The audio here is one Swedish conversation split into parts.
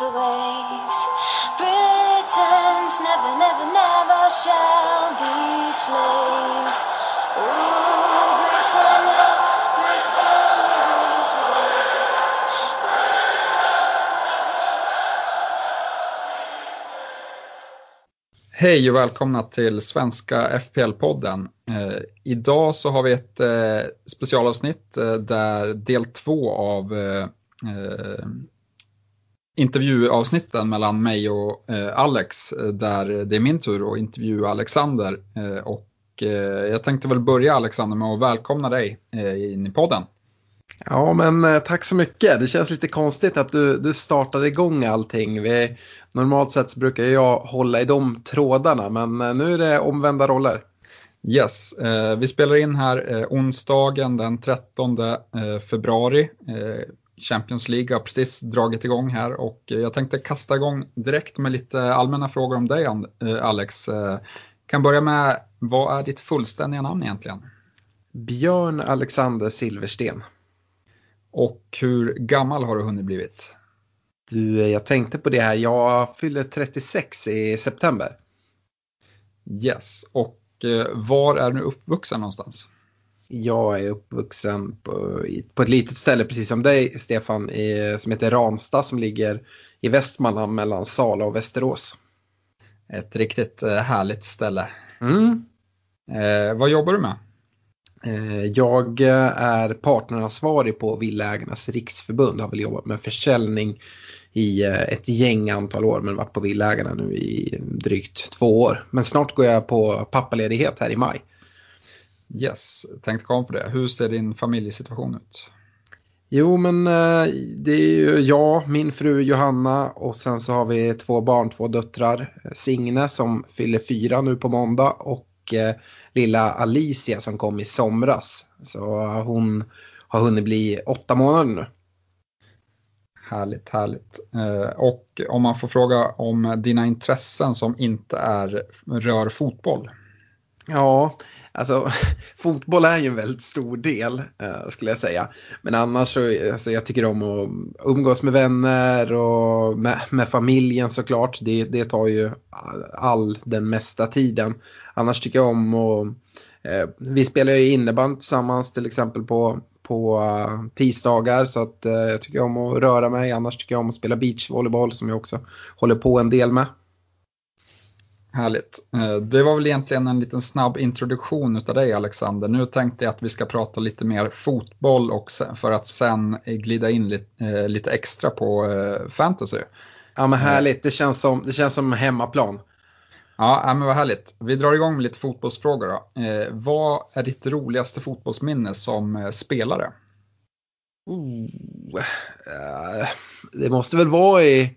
Rules the waves. Britons never, never, never shall be slaves. Ooh, Britannia, Britannia rules the waves. Hej och välkomna till Svenska FPL-podden. Eh, idag så har vi ett eh, specialavsnitt eh, där del två av eh, eh intervjuavsnitten mellan mig och eh, Alex, eh, där det är min tur att intervjua Alexander. Eh, och jag tänkte väl börja Alexander med att välkomna dig in i podden. Ja, men tack så mycket. Det känns lite konstigt att du, du startade igång allting. Vi, normalt sett så brukar jag hålla i de trådarna, men nu är det omvända roller. Yes, vi spelar in här onsdagen den 13 eh, februari. Champions League har precis dragit igång här och jag tänkte kasta igång direkt med lite allmänna frågor om dig eh, Alex. Eh, kan börja med, vad är ditt fullständiga namn egentligen? Björn Alexander Silversten. Och hur gammal har du hunnit blivit? Du, eh, jag tänkte på det här. Jag fyller 36 i september. Yes, och var är du uppvuxen någonstans? Jag är uppvuxen på, på ett litet ställe, precis som dig, Stefan, i, som heter Ramstad, som ligger i Västmanland mellan Sala och Västerås. Ett riktigt eh, härligt ställe. Mm. Eh, vad jobbar du med? Eh, Jag eh, är partneransvarig på Villaägarnas riksförbund. Har väl jobbat med försäljning i eh, ett gäng antal år men varit på Villaägarna nu i drygt två år. Men snart går jag på pappaledighet här i maj. Yes, tänkte komma på det. Hur ser din familjesituation ut? Jo men eh, det är ju jag, min fru Johanna och sen så har vi två barn, två döttrar. Signe som fyller fyra nu på måndag och eh, lilla Alicia som kom i somras. Så hon har hunnit bli åtta månader nu. Härligt, härligt. Eh, och om man får fråga om dina intressen som inte är, rör fotboll. Ja, alltså fotboll är ju en väldigt stor del eh, skulle jag säga. Men annars så, alltså, jag tycker om att umgås med vänner och med, med familjen såklart. Det, det tar ju all den mesta tiden. Annars tycker jag om att, eh, vi spelar ju innebandy tillsammans till exempel på, på eh, tisdagar så att eh, jag tycker om att röra mig. Annars tycker jag om att spela beachvolleyboll som jag också håller på en del med. Härligt. Eh, det var väl egentligen en liten snabb introduktion av dig Alexander. Nu tänkte jag att vi ska prata lite mer fotboll och sen, för att sen glida in lite, eh, lite extra på eh, fantasy. Ja men härligt, det känns som, det känns som hemmaplan. Ja, men vad härligt. Vi drar igång med lite fotbollsfrågor då. Eh, vad är ditt roligaste fotbollsminne som spelare? Oh, det måste väl vara i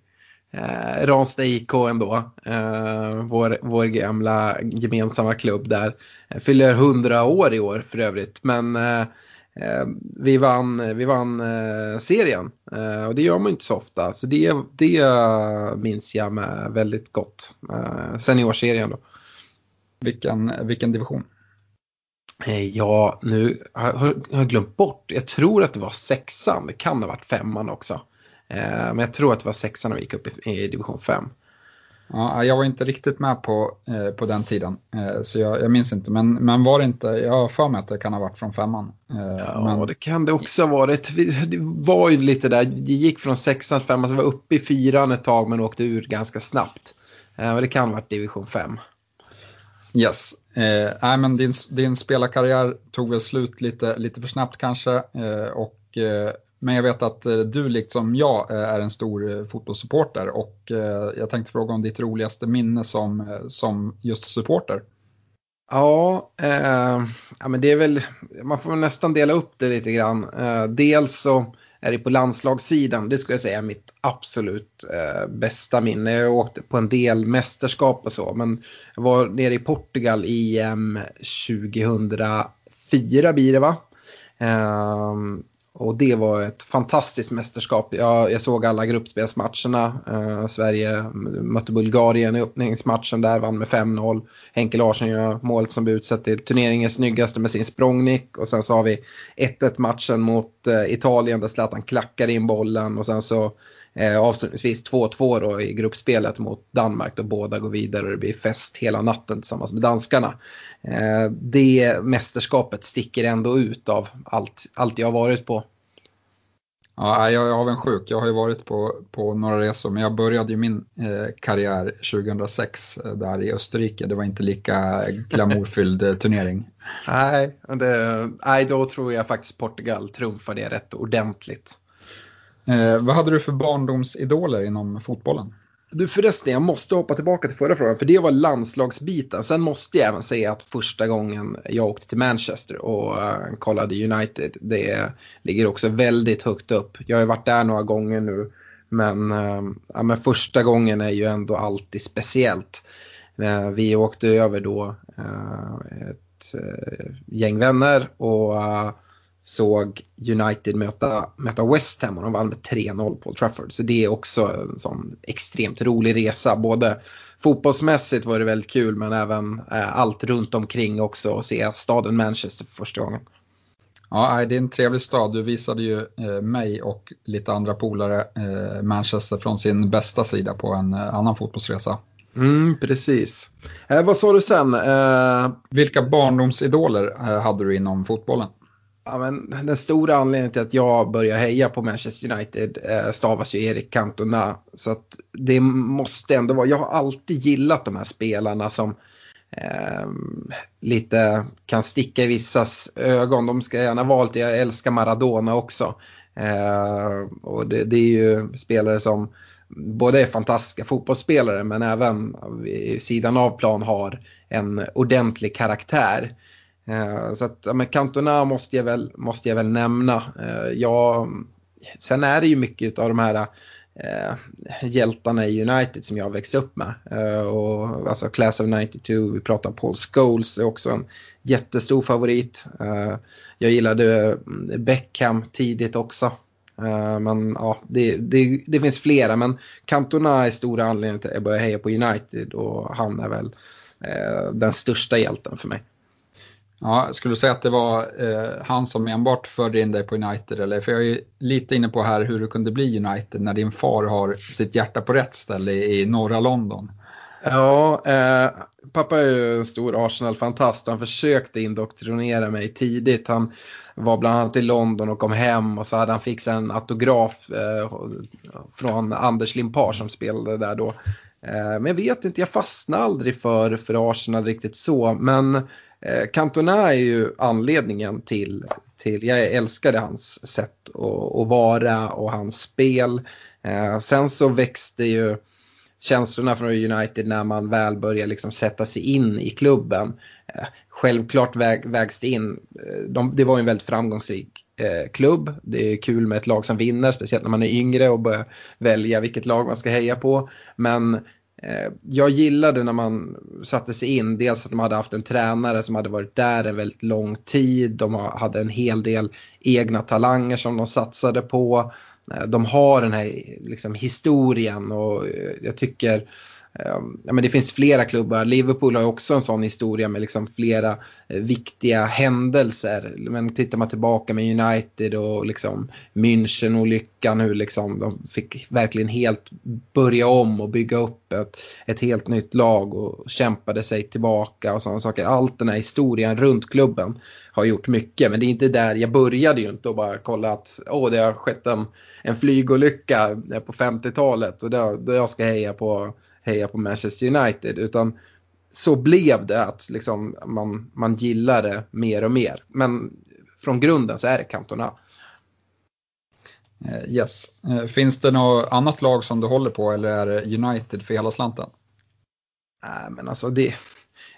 eh, Ranstad IK ändå. Eh, vår, vår gamla gemensamma klubb där. Fyller 100 år i år för övrigt. Men eh, eh, vi vann, vi vann eh, serien. Eh, och det gör man inte så ofta. Så det, det minns jag med väldigt gott. Eh, seniorserien då. Vilken, vilken division? Ja, nu har har jag glömt bort. Jag tror att det var sexan. Det kan ha varit femman också. Eh, Men jag tror att det var sexan när vi gick upp i, i division 5. Ja, jag var inte riktigt med på, eh, på den tiden, eh, så jag, jag, minns inte. Men, men var det inte, jag har för mig att det kan ha varit från femman. Eh, ja, men... det kan det också ha varit. Det var ju lite där, det gick från sexan till femman, så var uppe i fyran ett tag men åkte ur ganska snabbt. Eh, det kan ha varit division 5. Yes, eh, men din, din spelarkarriär tog väl slut lite, lite för snabbt kanske. Eh, och eh, men jag vet att eh, du liksom jag eh, är en stor fotbollssupporter och jag tänkte fråga om ditt roligaste minne som, som just supporter. Ja, eh, ja, men det är väl, man får nästan dela upp det lite grann. Eh, dels så är det på landslagssidan, det skulle jag säga är mitt absolut eh, bästa minne. Jag åkte på en del mästerskap och så, men jag var nere i Portugal i EM 2004 blir det va? Och det var ett fantastiskt mästerskap. Jag, jag såg alla gruppspelsmatcherna. Eh, Sverige mötte Bulgarien i öppningsmatchen där, vann med 5-0. Henke Larsson gör målet som blir utsett till turneringens snyggaste med sin språngnick. Och sen så har vi 1-1 matchen mot eh, Italien där Zlatan klackar in bollen. Och sen så uh, avslutningsvis 2-2 då i gruppspelet mot Danmark då båda går vidare och det blir fest hela natten tillsammans med danskarna. Eh, det mästerskapet sticker ändå ut av allt, allt jag har varit på. Ja, jag är avundsjuk. Jag har ju varit på, på några resor, men jag började ju min eh, karriär 2006 eh, där i Österrike. Det var inte lika glamourfylld eh, turnering. Nej, det, nej, då tror jag faktiskt Portugal trumfade det rätt ordentligt. Eh, vad hade du för barndomsidoler inom fotbollen? Du förresten, jag måste hoppa tillbaka till förra frågan, för det var landslagsbiten. Sen måste jag även säga att första gången jag åkte till Manchester och uh, kollade United, det ligger också väldigt högt upp. Jag har ju varit där några gånger nu, men, uh, ja, men första gången är ju ändå alltid speciellt. Uh, vi åkte över då ett gäng vänner och såg United möta, möta West Ham och de vann med 3-0 på Trafford. Så det är också en sån extremt rolig resa. Både fotbollsmässigt var det väldigt kul men även eh, allt runt omkring också att se staden Manchester för första gången. Ja, det är en trevlig stad. Du visade ju eh, mig och lite andra polare eh, Manchester från sin bästa sida på en eh, annan fotbollsresa. Mm, precis. Vad sa du sen? Vilka barndomsidoler hade du inom fotbollen? Ja, men den stora anledningen till att jag börjar heja på Manchester United eh, stavas ju Erik Cantona. Så att det måste ändå vara, jag har alltid gillat de här spelarna som eh, lite kan sticka i vissas ögon. De ska gärna vara lite, jag älskar Maradona också. Eh, och det, det, är ju spelare som både är fantastiska fotbollsspelare men även vid sidan av plan har en ordentlig karaktär. Eh, så att, men Cantona måste jag väl, måste jag väl nämna. Eh, jag, sen är det ju mycket av de här eh, hjältarna i United som jag har växt upp med. Eh, och, alltså Class of 92, vi pratar Paul Scholes, är också en jättestor favorit. Eh, jag gillade mm, Beckham tidigt också. Eh, men ja, det, det, det, finns flera, men Cantona är stora anledningen till att jag började heja på United och han är väl eh, den största hjälten för mig. Ja, skulle du säga att det var eh, han som enbart förde in dig på United? Eller? För jag är lite inne på här hur du kunde bli United när din far har sitt hjärta på rätt ställe i, i norra London. Ja, eh, pappa är ju en stor Arsenal-fantast och han försökte indoktrinera mig tidigt. Han var bland annat i London och kom hem och så hade han fixat en autograf eh, från Anders Limpar som spelade där då. Eh, men jag vet inte, jag fastnade aldrig för, för Arsenal riktigt så. Men Eh, Cantona är ju anledningen till, till jag älskade hans sätt att, att vara och hans spel. Eh, sen så växte ju känslorna från United när man väl börjar liksom sätta sig in i klubben. Eh, självklart väg, vägs det in, eh, de, det var ju en väldigt framgångsrik eh, klubb. Det är kul med ett lag som vinner, speciellt när man är yngre och börjar välja vilket lag man ska heja på. Men Eh, jag gillade när man satte sig in, dels att de hade haft en tränare som hade varit där en väldigt lång tid, de hade en hel del egna talanger som de satsade på. Eh, de har den här liksom, historien och eh, jag tycker Ehm, ja, men det finns flera klubbar. Liverpool har också en sån historia med liksom flera eh, viktiga händelser. Men tittar man tillbaka med United och liksom München-olyckan, hur liksom de fick verkligen helt börja om och bygga upp ett, ett helt nytt lag och kämpade sig tillbaka och sådana saker. Allt den här historien runt klubben har gjort mycket. Men det är inte där, jag började ju inte och bara kolla att åh, det har skett en, en flygolycka på 50-talet och då, då jag ska heja på heja på Manchester United. Utan så blev det att liksom man, man gillar det mer och mer. Men från grunden så är det Cantona. Eh, yes. Eh, finns det något annat lag som du håller på eller är det United för hela slanten? Nej, men alltså det,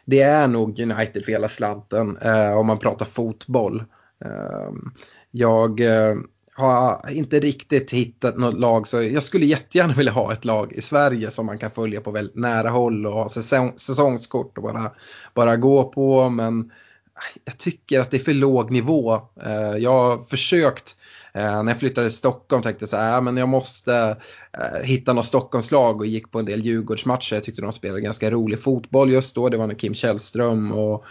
det är nog United för hela slanten eh, om man pratar fotboll. Eh, jag, eh, har inte riktigt hittat något lag så jag skulle jättegärna vilja ha ett lag i Sverige som man kan följa på väldigt nära håll och ha säsong, säsongskort och bara, bara gå på. Men äh, jag tycker att det är för låg nivå. Eh, jag har försökt eh, när jag flyttade till Stockholm tänkte jag så här, men jag måste eh, hitta något Stockholmslag och gick på en del Djurgårdsmatcher. Jag tyckte de spelade ganska rolig fotboll just då. Det var när Kim Källström och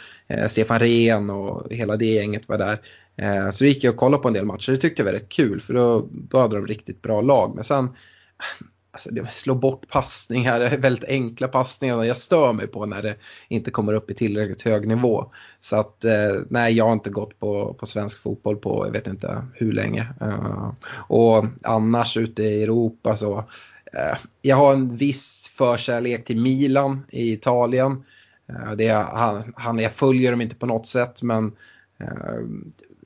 Stefan Rehn och hela det gänget var där. Eh, så gick jag och kollade på en del matcher. Det tyckte jag var rätt kul för då, då hade de riktigt bra lag. Men sen, alltså det slå bort passningar, väldigt enkla passningar. Jag stör mig på när det inte kommer upp i tillräckligt hög nivå. Så att eh, nej, jag har inte gått på, på svensk fotboll på jag vet inte hur länge. Eh, och annars ute i Europa så, jag har en viss förkärlek till Milan i Italien. Det är, han, han, jag följer dem inte på något sätt men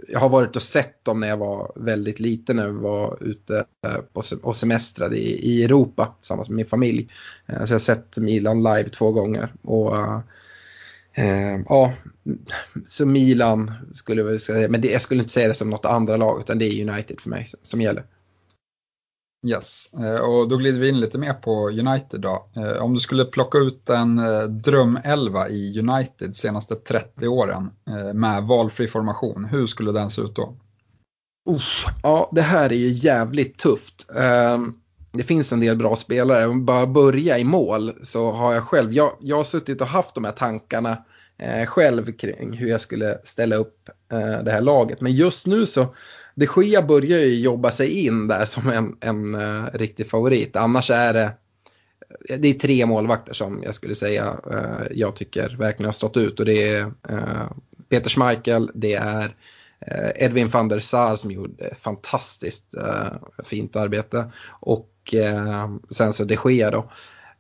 jag har varit och sett dem när jag var väldigt liten, när jag var ute eh, och semestrade i, Europa tillsammans med min familj. Eh, så jag har sett Milan live två gånger. Och äh, ja, så Milan skulle jag säga, men det, jag skulle inte säga det som något andra lag, utan det är United för mig som gäller. Yes, eh, och då glider vi in lite mer på United då. Eh, om du skulle plocka ut en eh, drömelva i United senaste 30 åren med valfri formation, hur skulle den se ut då? Uff, ja, det här är ju jävligt tufft. Ehm, det finns en del bra spelare. Om bara börja i mål så har jag själv, jag, jag har suttit och haft de här tankarna själv kring hur jag skulle ställa upp det här laget. Men just nu så de Gea börjar ju jobba sig in där som en, en uh, riktig favorit. Annars är det, eh, det är tre målvakter som jag skulle säga uh, jag tycker verkligen har stått ut. Och det är uh, Peter Schmeichel, det är Edwin van der Sar som gjorde ett fantastiskt fint arbete. Och sen så de Gea då.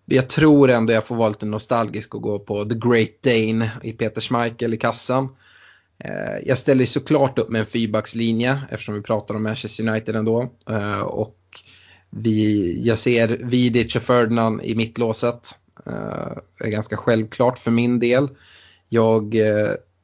Jag tror ändå jag får vara lite nostalgisk och gå på The Great Dane i Peter Schmeichel i kassan. Eh, jag ställer såklart upp med en fyrbackslinje eftersom vi pratar om Manchester United ändå. Eh, och vi, jag ser Vidic och Ferdinand i mittlåset. Det är ganska självklart för min del. Jag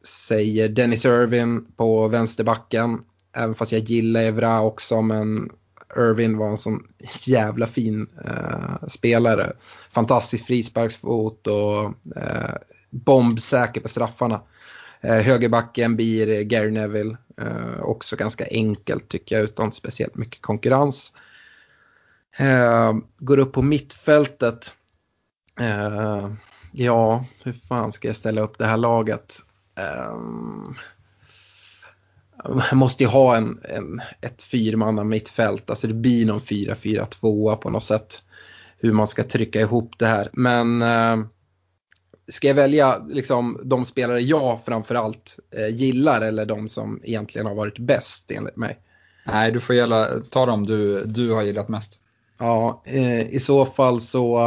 säger Dennis Irvin på vänsterbacken. Även fast jag gillar Evra också men Irvin var en sån jävla fin eh, spelare. Fantastisk frisparksfot och eh, bombsäker på straffarna. Eh, högerbacken blir eh, Gary Neville. Eh, också ganska enkelt tycker jag utan speciellt mycket konkurrens. Eh, går upp på mittfältet. Eh, ja, hur fan ska jag ställa upp det här laget? jag måste ju ha en, en, ett fyrmanna mittfält, alltså det blir någon 4-4-2 på något sätt. Hur man ska trycka ihop det här. Men ska jag välja liksom, de spelare jag framförallt eh, gillar eller de som egentligen har varit bäst enligt mig? Nej, du får gälla, ta dem du, du har gillat mest. Ja, eh, i så fall så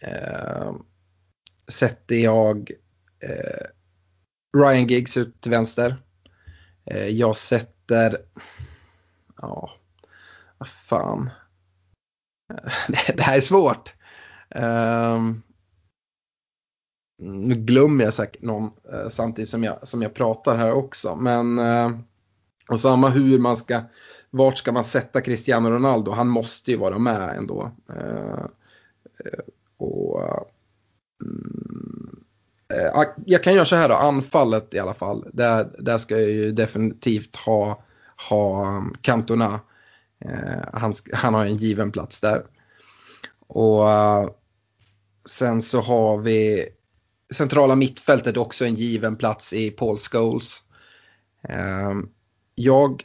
eh, sätter jag eh, Ryan Giggs ut till vänster. Eh, jag sätter, ja, vad fan. det här är svårt. Um, nu glömmer jag säkert någon eh, samtidigt som jag, som jag pratar här också. Men eh, och samma hur man ska, vart ska man sätta Cristiano Ronaldo? Han måste ju vara med ändå. Eh, eh och, mm, eh, ah, jag kan göra så här då, anfallet i alla fall. Där, där ska jag ju definitivt ha, ha mm, Cantona. Eh, han, han har en given plats där. Och eh, sen så har vi centrala mittfältet också en given plats i Paul Scholes. Ehm, jag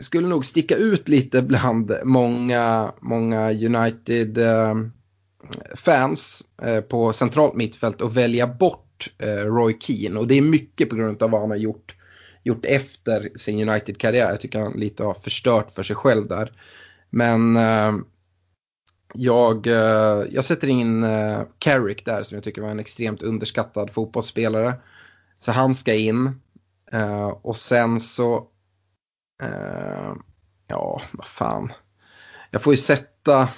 skulle nog sticka ut lite bland många, många United-fans ehm, eh, på centralt mittfält och välja bort eh, Roy Keane. Och det är mycket på grund av vad han har gjort, gjort efter sin United-karriär. Jag tycker han lite har förstört för sig själv där. Men eh, jag, eh, jag sätter in eh, Carrick där som jag tycker var en extremt underskattad fotbollsspelare. Så han ska in. Eh, och sen så ja, vad fan. Jag får ju sätta...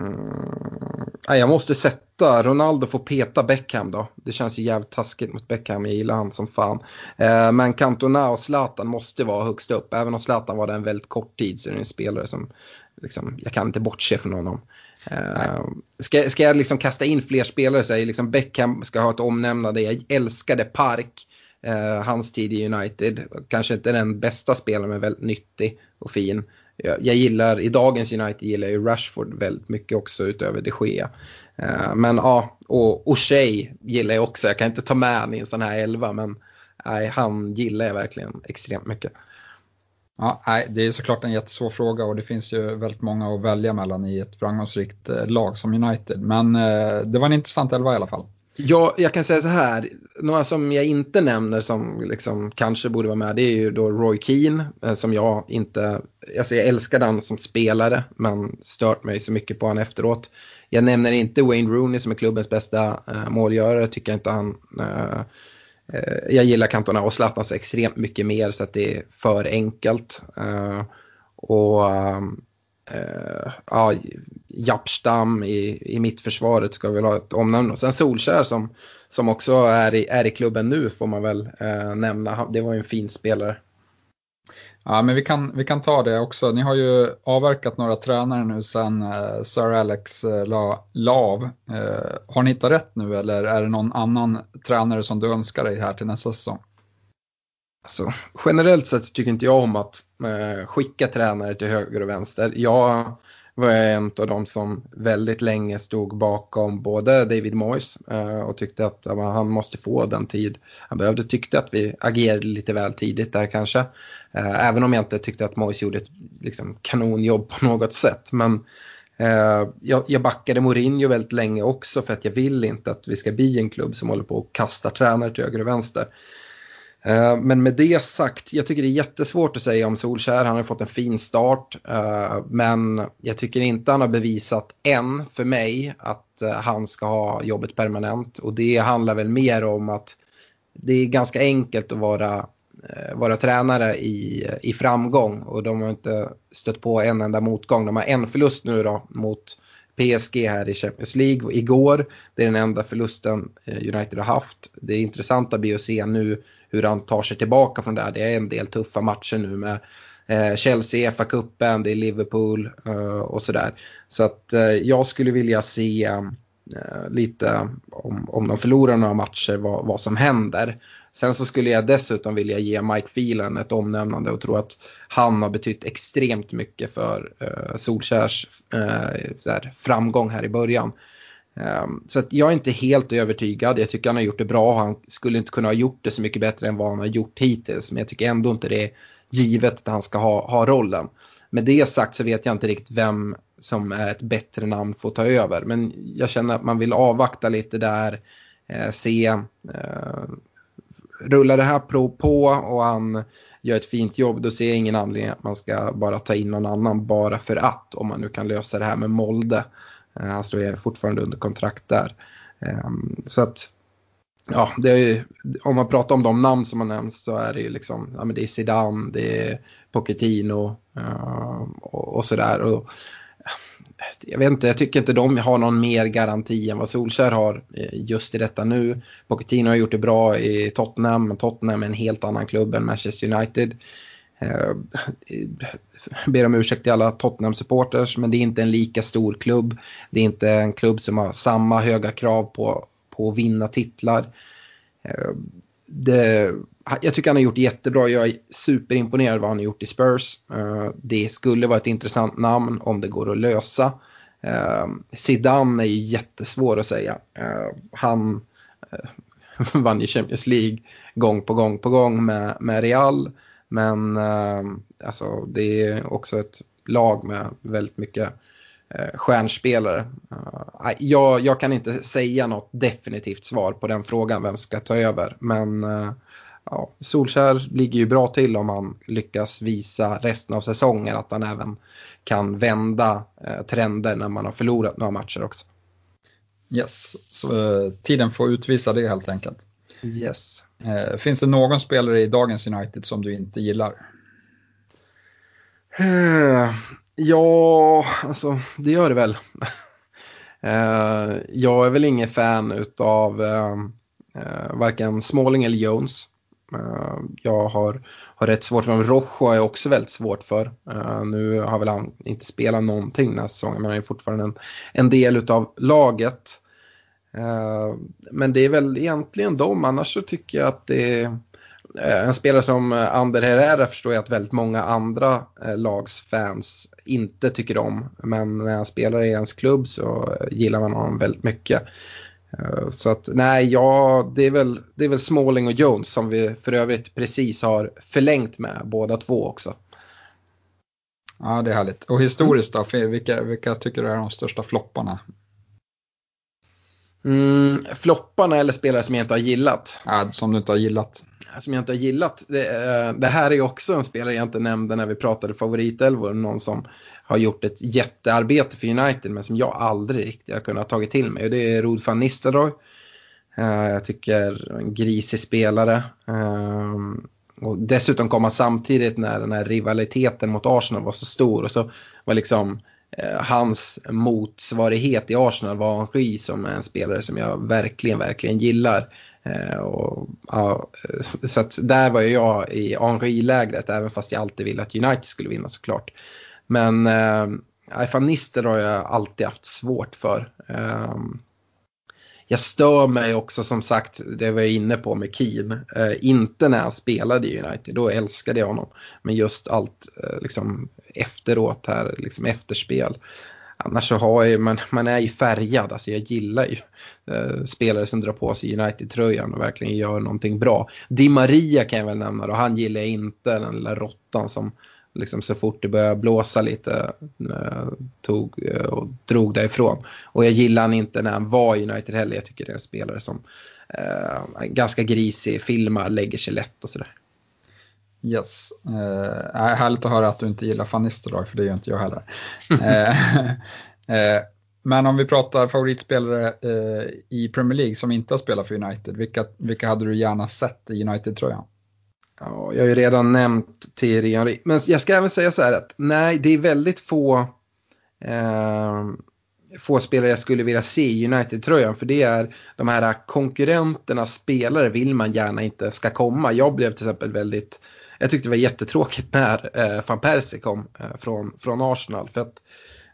Mm, jag måste sätta, Ronaldo får peta Beckham då. Det känns ju jävligt taskigt mot Beckham, jag gillar han som fan. Men Cantona och Zlatan måste vara högst upp. Även om Zlatan var där en väldigt kort tid så är det en spelare som, liksom, jag kan inte bortse från honom. Uh, ska, ska jag liksom kasta in fler spelare så är liksom Beckham ska ha ett omnämnande. Jag älskade Park eh, hans tid i United. Kanske inte den bästa spelaren men väldigt nyttig och fin. Jag, jag gillar, i dagens United gillar jag Rashford väldigt mycket också utöver de Gea. Eh, men ja, och O'Shea gillar jag också. Jag kan inte ta med honom i en sån här elva men nej, han gillar jag verkligen extremt mycket. Ja, nej, det är såklart en jättesvår fråga och det finns ju väldigt många att välja mellan i ett framgångsrikt eh, lag som United. Men eh, det var en intressant elva i alla fall. Ja, jag kan säga så här. Några som jag inte nämner som liksom kanske borde vara med det är ju då Roy Keane eh, som jag inte, alltså jag älskar den som spelare men stört mig så mycket på honom efteråt. Jag nämner inte Wayne Rooney som är klubbens bästa målgörare, tycker jag inte han. Eh, jag gillar Cantona och Zlatan så extremt mycket mer så att det är för enkelt. Eh, och eh, ja, Japstam i, i mittförsvaret ska vi ha ett omnämnande. Och sen Solskär som, som också är i, är i klubben nu får man väl nämna. Det var ju en fin spelare. Ja, men vi kan, vi kan ta det också. Ni har ju avverkat några tränare nu sen eh, Sir Alex eh, la, la av. Eh, har ni hittat rätt nu eller är det någon annan tränare som du önskar dig här till nästa säsong? Alltså, generellt sett tycker inte jag om att eh, skicka tränare till höger och vänster. Jag var jag en av de som väldigt länge stod bakom både David Moyes eh, och tyckte att han måste få den tid han behövde. Tyckte att vi agerade lite väl tidigt där kanske. Eh, även om jag inte tyckte att Moyes gjorde ett liksom, kanonjobb på något sätt. Men eh, jag, jag backade Mourinho väldigt länge också för att jag vill inte att vi ska bli en klubb som håller på att kasta tränare till höger och vänster. Eh, men med det sagt, jag tycker det är jättesvårt att säga om Solskär. Han har fått en fin start. Eh, men jag tycker inte han har bevisat än för mig att eh, han ska ha jobbet permanent. Och det handlar väl mer om att det är ganska enkelt att vara, vara tränare i, i framgång. Och de har inte stött på en enda motgång. De har en förlust nu då mot PSG här i Champions League igår. Det är den enda förlusten United har haft. Det intressanta blir att se nu hur han tar sig tillbaka från det här. Det är en del tuffa matcher nu med eh, Chelsea, FA-cupen, det är Liverpool eh, och sådär. Så att eh, jag skulle vilja se eh, lite om, om de förlorar några matcher vad, vad som händer. Sen så skulle jag dessutom vilja ge Mike Phelan ett omnämnande och tro att han har betytt extremt mycket för eh, Solskärs eh, här, framgång här i början. Ehm, så att jag är inte helt övertygad. Jag tycker han har gjort det bra. Han skulle inte kunna ha gjort det så mycket bättre än vad han har gjort hittills. Men jag tycker ändå inte det är givet att han ska ha, ha rollen. Med det sagt så vet jag inte riktigt vem som är ett bättre namn för att ta över. Men jag känner att man vill avvakta lite där. Eh, se, eh, rullar det här prov på och han gör ett fint jobb, då ser jag ingen anledning att man ska bara ta in någon annan bara för att. Om man nu kan lösa det här med Molde. Eh, alltså, Han står fortfarande under kontrakt där. Ehm, så att, ja, är, om man pratar om de namn som har nämnts så är det ju liksom, ja men det är Zidane, det är Pochettino eh, och, och sådär. jag vet inte, jag tycker inte de har någon mer garanti än vad Solskär har eh, just i detta nu. Pochettino har gjort det bra i Tottenham, men Tottenham är en helt annan klubb än Manchester United. Eh, ber om ursäkt till alla Tottenham-supporters, men det är inte en lika stor klubb. Det är inte en klubb som har samma höga krav på, på att vinna titlar. Eh, det, jag tycker han har gjort det jättebra. Jag är superimponerad vad han har gjort i Spurs. Eh, det skulle vara ett intressant namn om det går att lösa. Eh, Zidane är ju jättesvår att säga. Eh, han eh, vann ju Champions League gång på gång på gång med, med Real. Men eh, alltså, det är också ett lag med väldigt mycket eh, stjärnspelare. Eh, jag, jag, kan inte säga något definitivt svar på den frågan, vem ska ta över. Men eh, ja, Solskär ligger ju bra till om han lyckas visa resten av säsongen att han även kan vända eh, trender när man har förlorat några matcher också. Yes, så tiden får utvisa det helt enkelt. Yes. Uh, finns det någon spelare i dagens United som du inte gillar? Ja, alltså det gör det väl. jag är väl ingen fan av varken Smalling eller Jones. Jag har, har rätt svårt för honom. Rojo har jag också väldigt svårt för. Nu har väl han inte spelat någonting den här säsongen men han är fortfarande en, en del av laget. Eh, men det är väl egentligen dem. Annars så tycker jag att det är eh, en spelare som eh, Ander Herrera förstår jag att väldigt många andra lags fans inte tycker om. Men när han spelar i ens klubb så gillar man honom väldigt mycket. Så att nej, ja, det är, väl, det är väl Smalling och Jones som vi för övrigt precis har förlängt med båda två också. Ja, det är härligt. Och historiskt då, vilka, vilka tycker du är de största flopparna? Mm, flopparna eller spelare som jag inte har gillat? Ja, som du inte har gillat. Som jag inte har gillat. Det, eh, det här är också en spelare jag inte nämnde när vi pratade favoritelvor. Någon som har gjort ett jättearbete för United men som jag aldrig riktigt har kunnat tagit till mig. Och det är Rod van Nistelrooy. Uh, jag tycker en grisig spelare. Uh, och dessutom han samtidigt när den här rivaliteten mot Arsenal var så stor. Och så var liksom Eh, hans motsvarighet i Arsenal var Henry som är en spelare som jag verkligen, verkligen gillar. Eh, och, ja, eh, så att där var jag i Henri-lägret, även fast jag alltid ville att United skulle vinna såklart. Men eh, Ifanister har jag alltid haft svårt för. Eh, jag stör mig också som sagt, det var jag inne på med Keen. Eh, inte när han spelade i United, då älskade jag honom. Men just allt eh, liksom efteråt här, liksom efterspel. Annars så har jag, man, man är ju färgad, alltså jag gillar ju eh, spelare som drar på sig United-tröjan och verkligen gör någonting bra. Di Maria kan jag väl nämna då, han gillar jag inte, den lilla råttan som liksom så fort det började blåsa lite eh, tog eh, och drog därifrån. Och jag gillar han inte när han var i United heller. Jag tycker det är en spelare som eh, ganska grisig, filmar, lägger sig lätt och sådär. Yes, eh, härligt att höra att du inte gillar Fanny Nistelrooy för det gör inte jag heller. Eh, eh, men om vi pratar favoritspelare eh, i Premier League som inte har spelat för United, vilka, vilka hade du gärna sett i United-tröjan? Ja, jag har ju redan nämnt Thierry Henry. Men jag ska även säga så här att nej, det är väldigt få, eh, få spelare jag skulle vilja se i United-tröjan. För det är de här konkurrenternas spelare vill man gärna inte ska komma. Jag blev till exempel väldigt, jag tyckte det var jättetråkigt när eh, van Persie kom eh, från, från Arsenal. För att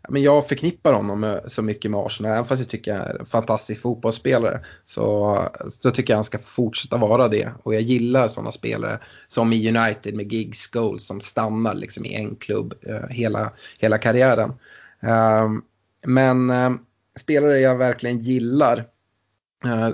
men jag förknippar honom så mycket med Arsenal, även fast jag tycker han är en fantastisk fotbollsspelare. Så, så tycker jag han ska fortsätta vara det. Och jag gillar sådana spelare som i United med gigs goals som stannar liksom i en klubb eh, hela, hela karriären. Eh, men eh, spelare jag verkligen gillar, eh,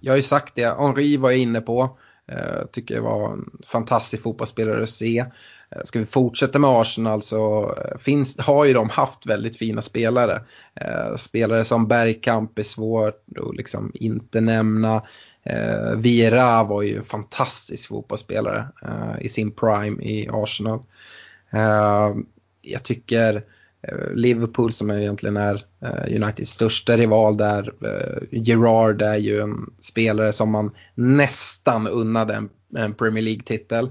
jag har ju sagt det, Henri var jag inne på. Uh, tycker jag var en fantastisk fotbollsspelare att se. Eh, ska vi fortsätta med Arsenal så eh, finns, har ju de haft väldigt fina spelare. Eh, spelare som Bergkamp är svårt att liksom inte nämna. Eh, Vieira var ju en fantastisk fotbollsspelare eh, i sin prime i Arsenal. Eh, jag tycker eh, Liverpool som egentligen är Uniteds största rival där. Gerard är ju en spelare som man nästan unnade en, en Premier League-titel.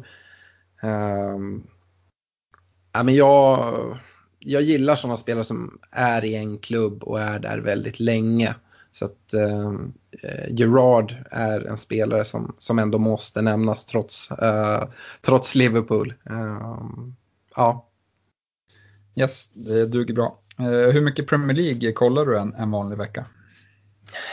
Um, ja, men jag, jag gillar sådana spelare som är i en klubb och är där väldigt länge. Så att ehm, eh, Gerard är en spelare som, som ändå måste nämnas trots, eh, trots Liverpool. Eh, ja. Yes, det duger bra. Eh, hur mycket Premier League kollar du en, en vanlig vecka?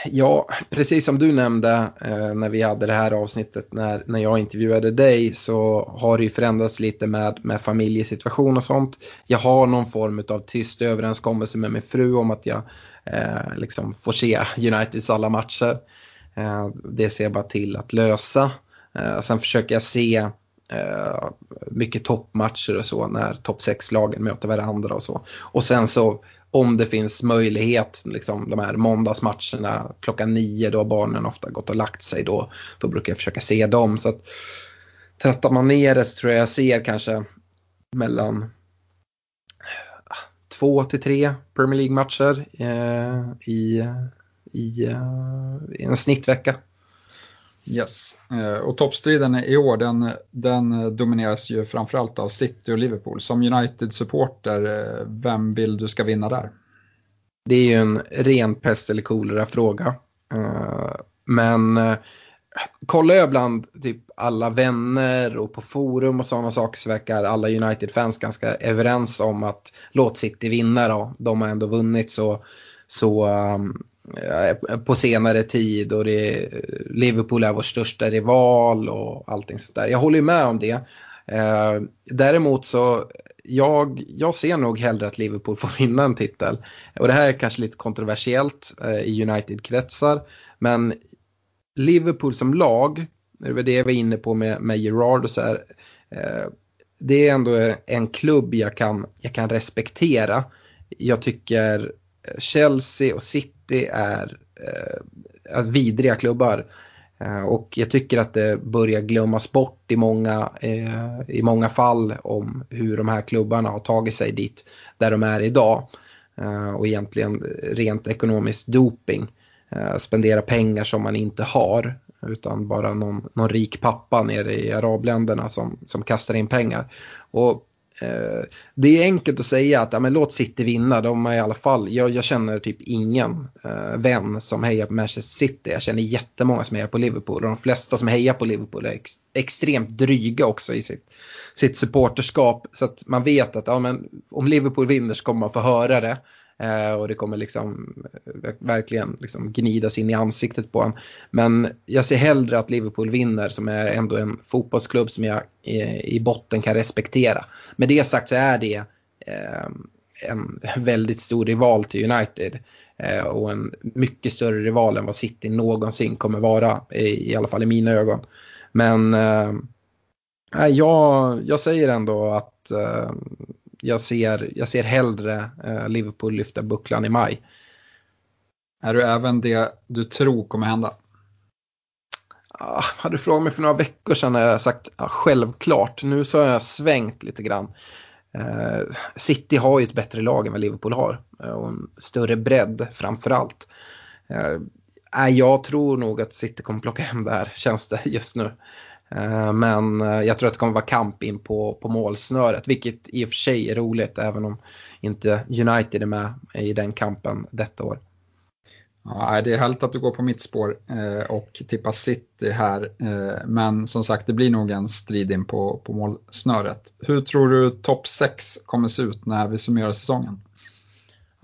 Ja, precis som du nämnde eh, när vi hade det här avsnittet när, när jag intervjuade dig så har det ju förändrats lite med, med familjesituation och sånt. Jag har någon form av tyst överenskommelse med min fru om att jag eh, liksom får se Uniteds alla matcher. Eh, det ser jag bara till att lösa. Eh, sen försöker jag se eh, mycket toppmatcher och så när topp 6-lagen möter varandra och så. Och sen så om det finns möjlighet, liksom de här måndagsmatcherna klockan nio då barnen ofta gått och lagt sig då, då brukar jag försöka se dem. Så att trattar man ner det så tror jag jag ser kanske mellan ah, två till tre Premier League-matcher eh, i, i, eh, i en snittvecka. Yes, eh, och toppstriden i år den, den domineras ju framförallt av City och Liverpool. Som United-supporter, eh, vem vill du ska vinna där? Det är ju en ren pest eller kolera fråga. Eh, men kollar jag bland typ alla vänner och på forum och sådana saker så verkar alla United-fans ganska överens om att låt City vinna då. De har ändå vunnit så, så um, Eh, på senare tid och det, Liverpool är vår största rival och allting sånt där. Jag håller med om det. Eh, däremot så jag, jag ser nog hellre att Liverpool får vinna en titel. Och det här är kanske lite kontroversiellt eh, i United-kretsar. Men Liverpool som lag, det var det jag var inne på med, med Gerard och så här. Eh, det är ändå en klubb jag kan, jag kan respektera. Jag tycker Chelsea och City det är eh, alltså vidriga klubbar. Eh, och jag tycker att det börjar glömmas bort i många, eh, i många fall om hur de här klubbarna har tagit sig dit där de är idag. Eh, och egentligen rent ekonomisk doping. Eh, spendera pengar som man inte har utan bara någon, någon rik pappa nere i arabländerna som, som kastar in pengar. Och Eh, det är enkelt att säga att ja, men låt City vinna. De är i alla fall, jag, jag känner typ ingen eh, vän som hejar på Manchester City. Jag känner jättemånga som hejar på Liverpool. Och de flesta som hejar på Liverpool är ex, extremt dryga också i sitt, sitt supporterskap. Så att man vet att ja, men, om Liverpool vinner så kommer man få höra det. Eh, och det kommer liksom eh, verkligen liksom gnidas in i ansiktet på honom. Men jag ser hellre att Liverpool vinner som är ändå en fotbollsklubb som jag i, i botten kan respektera. Med det sagt så är det eh, en väldigt stor rival till United. Eh, och en mycket större rival än vad City någonsin kommer vara, i, i alla fall i mina ögon. Men eh, jag, jag säger ändå att eh, jag ser, jag ser hellre eh, Liverpool lyfta bucklan i maj. Är du även det du tror kommer hända? Ah, hade du frågat mig för några veckor sedan hade jag sagt ah, självklart. Nu så har jag svängt lite grann. Eh, City har ju ett bättre lag än vad Liverpool har. Eh, och en större bredd framför allt. Eh, jag tror nog att City kommer plocka hem det här, känns det just nu. Eh, men eh, jag tror att det kommer vara kamp in på, på målsnöret, vilket i och för sig är roligt även om inte United är med i den kampen detta år. Ja, det är härligt att du går på mitt spår eh, och tippar City här. Men som sagt, det blir nog en strid in på, på målsnöret. Hur tror du topp 6 kommer se ut när vi summerar säsongen?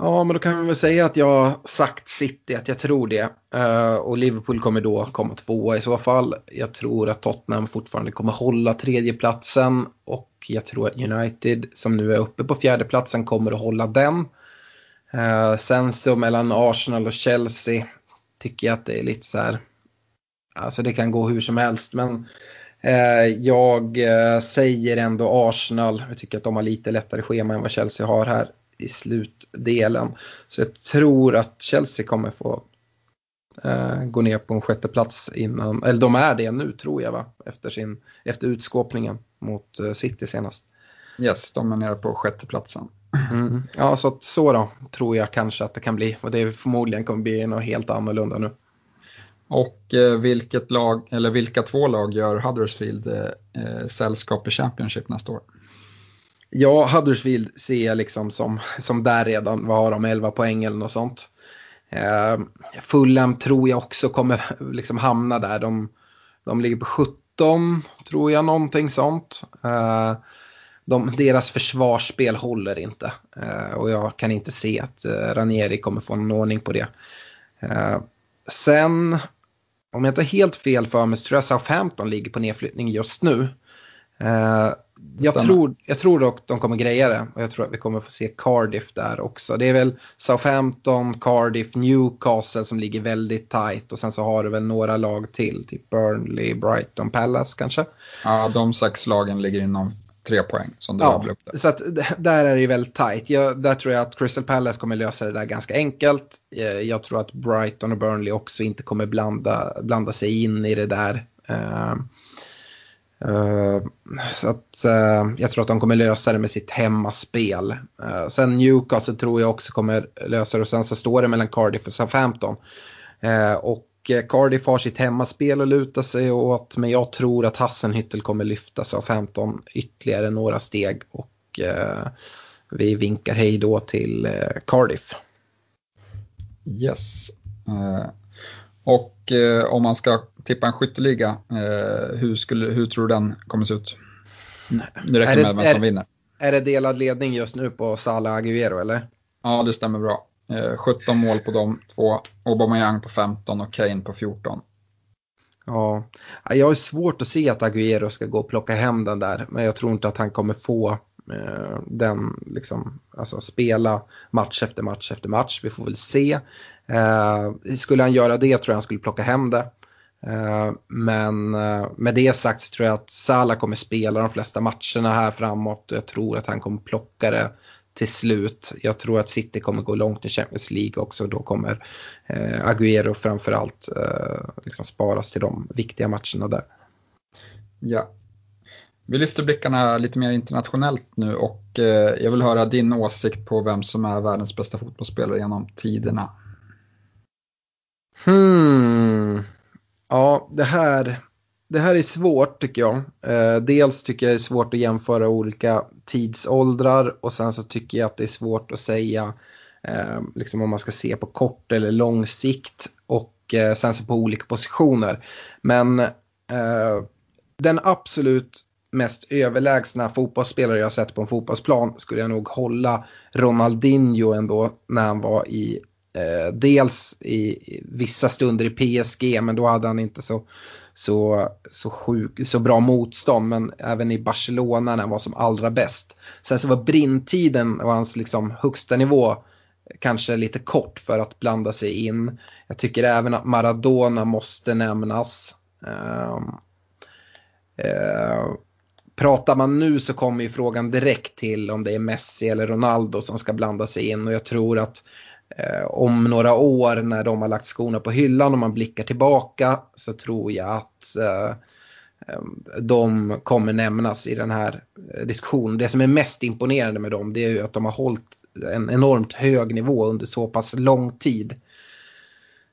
Ja, men då kan vi väl säga att jag har sagt City, att jag tror det. Uh, och Liverpool kommer då komma tvåa i så fall. Jag tror att Tottenham fortfarande kommer hålla tredjeplatsen. Och jag tror att United, som nu är uppe på fjärdeplatsen, kommer att hålla den. Uh, sen så mellan Arsenal och Chelsea tycker jag att det är lite så här. Alltså det kan gå hur som helst. Men eh, jag säger ändå Arsenal. Jag tycker att de har lite lättare schema än vad Chelsea har här i slutdelen. Så jag tror att Chelsea kommer få eh, gå ner på en sjätte plats innan, eller de är det nu tror jag va, efter, sin, efter utskåpningen mot eh, City senast. Yes, de är nere på sjätteplatsen. Mm. Ja, så att, så då tror jag kanske att det kan bli. Och det förmodligen kommer bli något helt annorlunda nu. Och eh, vilket lag, eller vilka två lag gör Huddersfield eh, eh sällskap i Championship nästa år? Ja, Huddersfield ser jag liksom som, som där redan, vad har de, 11 poäng eller något sånt. Eh, Fulham tror jag också kommer liksom hamna där. De, de ligger på 17 tror jag, någonting sånt. Eh, de, deras försvarsspel håller inte eh, och jag kan inte se att eh, Ranieri kommer få någon ordning på det. Eh, sen, om jag inte har helt fel för mig så tror jag Southampton ligger på nedflyttning just nu. Uh, jag, tror, jag tror dock de kommer greja det och jag tror att vi kommer få se Cardiff där också. Det är väl Southampton, Cardiff, Newcastle som ligger väldigt tight och sen så har du väl några lag till, typ Burnley, Brighton, Palace kanske. Ja, de sex lagen ligger inom tre poäng som du ja, upp det. Så att där är det ju väldigt tight. Jag, där tror jag att Crystal Palace kommer lösa det där ganska enkelt. Eh, jag tror att Brighton och Burnley också inte kommer blanda, blanda sig in i det där. Uh, så att uh, jag tror att de kommer lösa det med sitt hemmaspel. Eh, sen Newcastle tror jag också kommer lösa det och sen så står det mellan Cardiff och Southampton. och Cardiff har sitt hemmaspel att luta sig åt men jag tror att Hassenhüttel kommer lyfta Southampton ytterligare några steg och vi vinkar hej då till Cardiff. Yes. Och eh, om man ska tippa en skytteliga, eh, hur, skulle, hur tror du den kommer se ut? Det räcker med vem som vinner. Är det delad ledning just nu på Salah Aguero eller? Ja, det stämmer bra. 17 eh, mål på de två, Aubameyang på 15 och Kane på 14. Ja, jag har svårt att se att Agüero ska gå och plocka hem den där, men jag tror inte att han kommer få eh, den, liksom, alltså spela match efter match efter match. Vi får väl se. Eh, skulle han göra det tror jag han skulle plocka hem det. Eh, men eh, med det sagt så tror jag att Salah kommer spela de flesta matcherna här framåt och jag tror att han kommer plocka det till slut. Jag tror att City kommer gå långt i Champions League också. Då kommer eh, Agüero framförallt eh, liksom sparas till de viktiga matcherna där. Ja. Vi lyfter blickarna lite mer internationellt nu och eh, jag vill höra din åsikt på vem som är världens bästa fotbollsspelare genom tiderna. Hmm. Ja, det här det här är svårt tycker jag. Eh, dels tycker jag det är svårt att jämföra olika tidsåldrar och sen så tycker jag att det är svårt att säga eh, liksom om man ska se på kort eller lång sikt och eh, sen så på olika positioner. Men eh, den absolut mest överlägsna fotbollsspelare jag sett på en fotbollsplan skulle jag nog hålla Ronaldinho ändå när han var i eh, dels i, i vissa stunder i PSG men då hade han inte så så, så, sjuk, så bra motstånd, men även i Barcelona när han var som allra bäst. Sen så var brintiden och hans liksom högsta nivå kanske lite kort för att blanda sig in. Jag tycker även att Maradona måste nämnas. Eh, eh, pratar man nu så kommer ju frågan direkt till om det är Messi eller Ronaldo som ska blanda sig in och jag tror att Eh, om några år när de har lagt skorna på hyllan och man blickar tillbaka så tror jag att eh, de kommer nämnas i den här eh, diskussionen. Det som är mest imponerande med dem det är ju att de har hållit en enormt hög nivå under så pass lång tid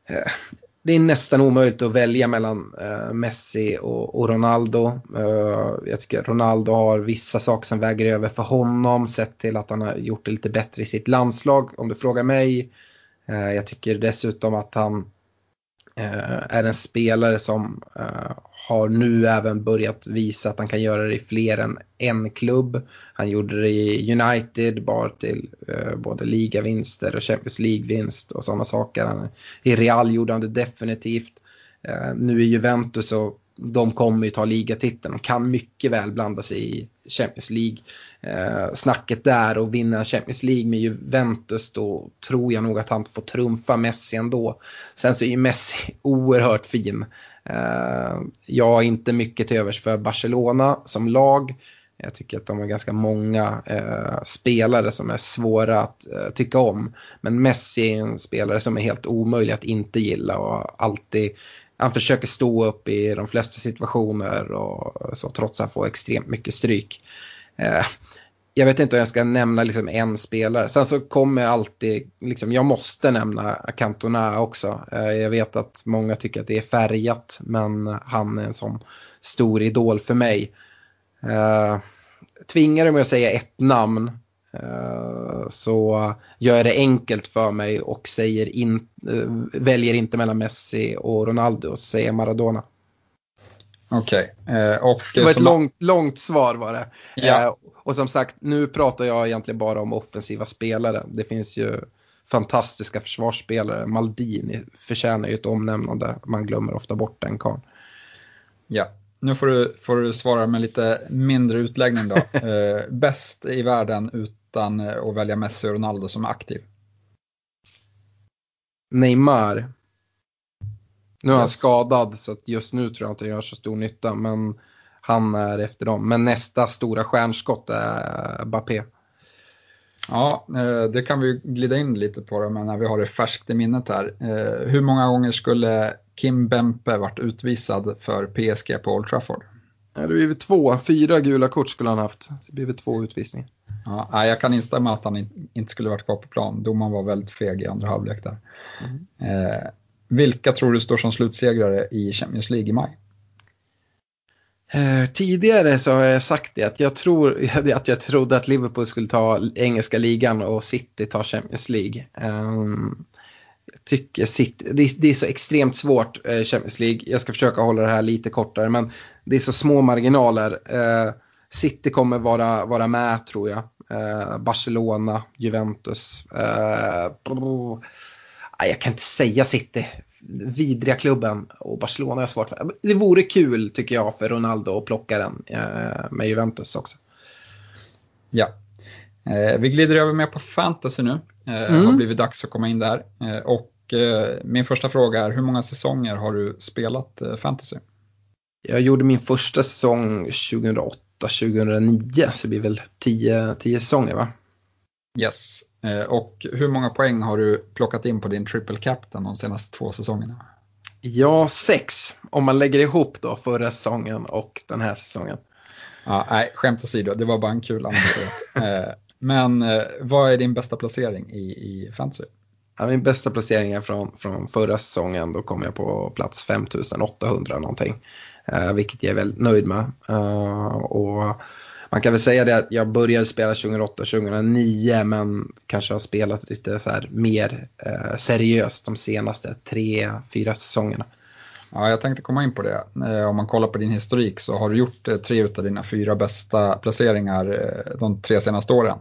eh, det är nästan omöjligt att välja mellan eh, Messi och, och Ronaldo. Eh, jag tycker Ronaldo har vissa saker som väger över för honom sett till att han har gjort det lite bättre i sitt landslag om du frågar mig. Eh, jag tycker dessutom att han Eh, är en spelare som eh, har nu även börjat visa att han kan göra det i fler än en klubb. Han gjorde det i United, bar till eh, både ligavinster och Champions League-vinst och sådana saker. Han, I Real gjorde han det definitivt. Eh, nu i Juventus så de kommer ju ta ligatiteln. De kan mycket väl blanda sig i Champions League. Eh, snacket där och vinna Champions League med Juventus då tror jag nog att han får trumfa Messi ändå. Sen så är ju Messi oerhört fin. Eh, jag har inte mycket till övers för Barcelona som lag. Jag tycker att de har ganska många eh, spelare som är svåra att eh, tycka om. Men Messi är en spelare som är helt omöjlig att inte gilla och alltid han försöker stå upp i de flesta situationer och så trots att han får extremt mycket stryk. Eh, jag vet inte om jag ska nämna liksom en spelare. Sen så kommer alltid, liksom, jag måste nämna Cantona också. Eh, jag vet att många tycker att det är färgat, men han är en sån stor idol för mig. Eh, tvingar du mig att säga ett namn så gör jag det enkelt för mig och säger in, uh, väljer inte mellan Messi och Ronaldo, så säger Maradona. Okej. Okay. det var ett långt, långt svar var det. Ja. Och som sagt, nu pratar jag egentligen bara om offensiva spelare. Det finns ju fantastiska försvarsspelare. Maldini förtjänar ju ett omnämnande. Man glömmer ofta bort den karln. Ja, nu får du, får du svara med lite mindre utläggning då. eh, bäst i världen utan eh, att välja Messi och Ronaldo som är aktiv? Neymar. Nu är han skadad så just nu tror jag inte han gör så stor nytta men han är efter dem. Men nästa stora stjärnskott är Bappé. Ja, eh, det kan vi glida in lite på då, men när vi har det färskt i minnet här. Eh, hur många gånger skulle Kim Bempe varit utvisad för PSG på Old Trafford? Ja, det blir två, fyra gula kort skulle han haft. Så det blir två utvisningar. Ja, jag kan instämma att han inte skulle varit kvar på plan. Domaren var väldigt feg i andra halvlek där. Mm. Eh, vilka tror du står som slutsegrare i Champions League i maj? Eh, tidigare så har jag sagt det att jag, tror, att jag trodde att Liverpool skulle ta engelska ligan och City tar Champions League. Um, jag tycker City, det är, det är, så extremt svårt eh, Champions League. Jag ska försöka hålla det här lite kortare men det är så små marginaler. Eh, City kommer vara, vara med tror jag. Eh, Barcelona, Juventus. Eh, jag kan inte säga City vidriga klubben och Barcelona är svårt för. Det vore kul tycker jag för Ronaldo att plocka den eh, med Juventus också. Ja, vi glider över mer på fantasy nu. Eh, mm. Det har blivit dags att komma in där. Eh, och eh, min första fråga är, hur många säsonger har du spelat eh, fantasy? Jag gjorde min första säsong 2008-2009, så det blir väl 10 säsonger va? Yes, Eh, och hur många poäng har du plockat in på din triple captain de senaste två säsongerna? Ja, sex. Om man lägger ihop då förra säsongen och den här säsongen. Ja, nej, skämt åsido, det var bara en kul eh, men eh, vad är din bästa placering i, i fantasy? Ja, min bästa placering är från, från förra säsongen. Då kom jag på plats 5800 någonting. Eh, vilket jag är väldigt nöjd med. Uh, och man kan väl säga det att jag började spela 2008-2009 men kanske har spelat lite så här mer eh, seriöst de senaste tre, fyra säsongerna. Ja, jag tänkte komma in på det. Eh, om man kollar på din historik så har du gjort eh, tre av dina fyra bästa placeringar eh, de tre senaste åren.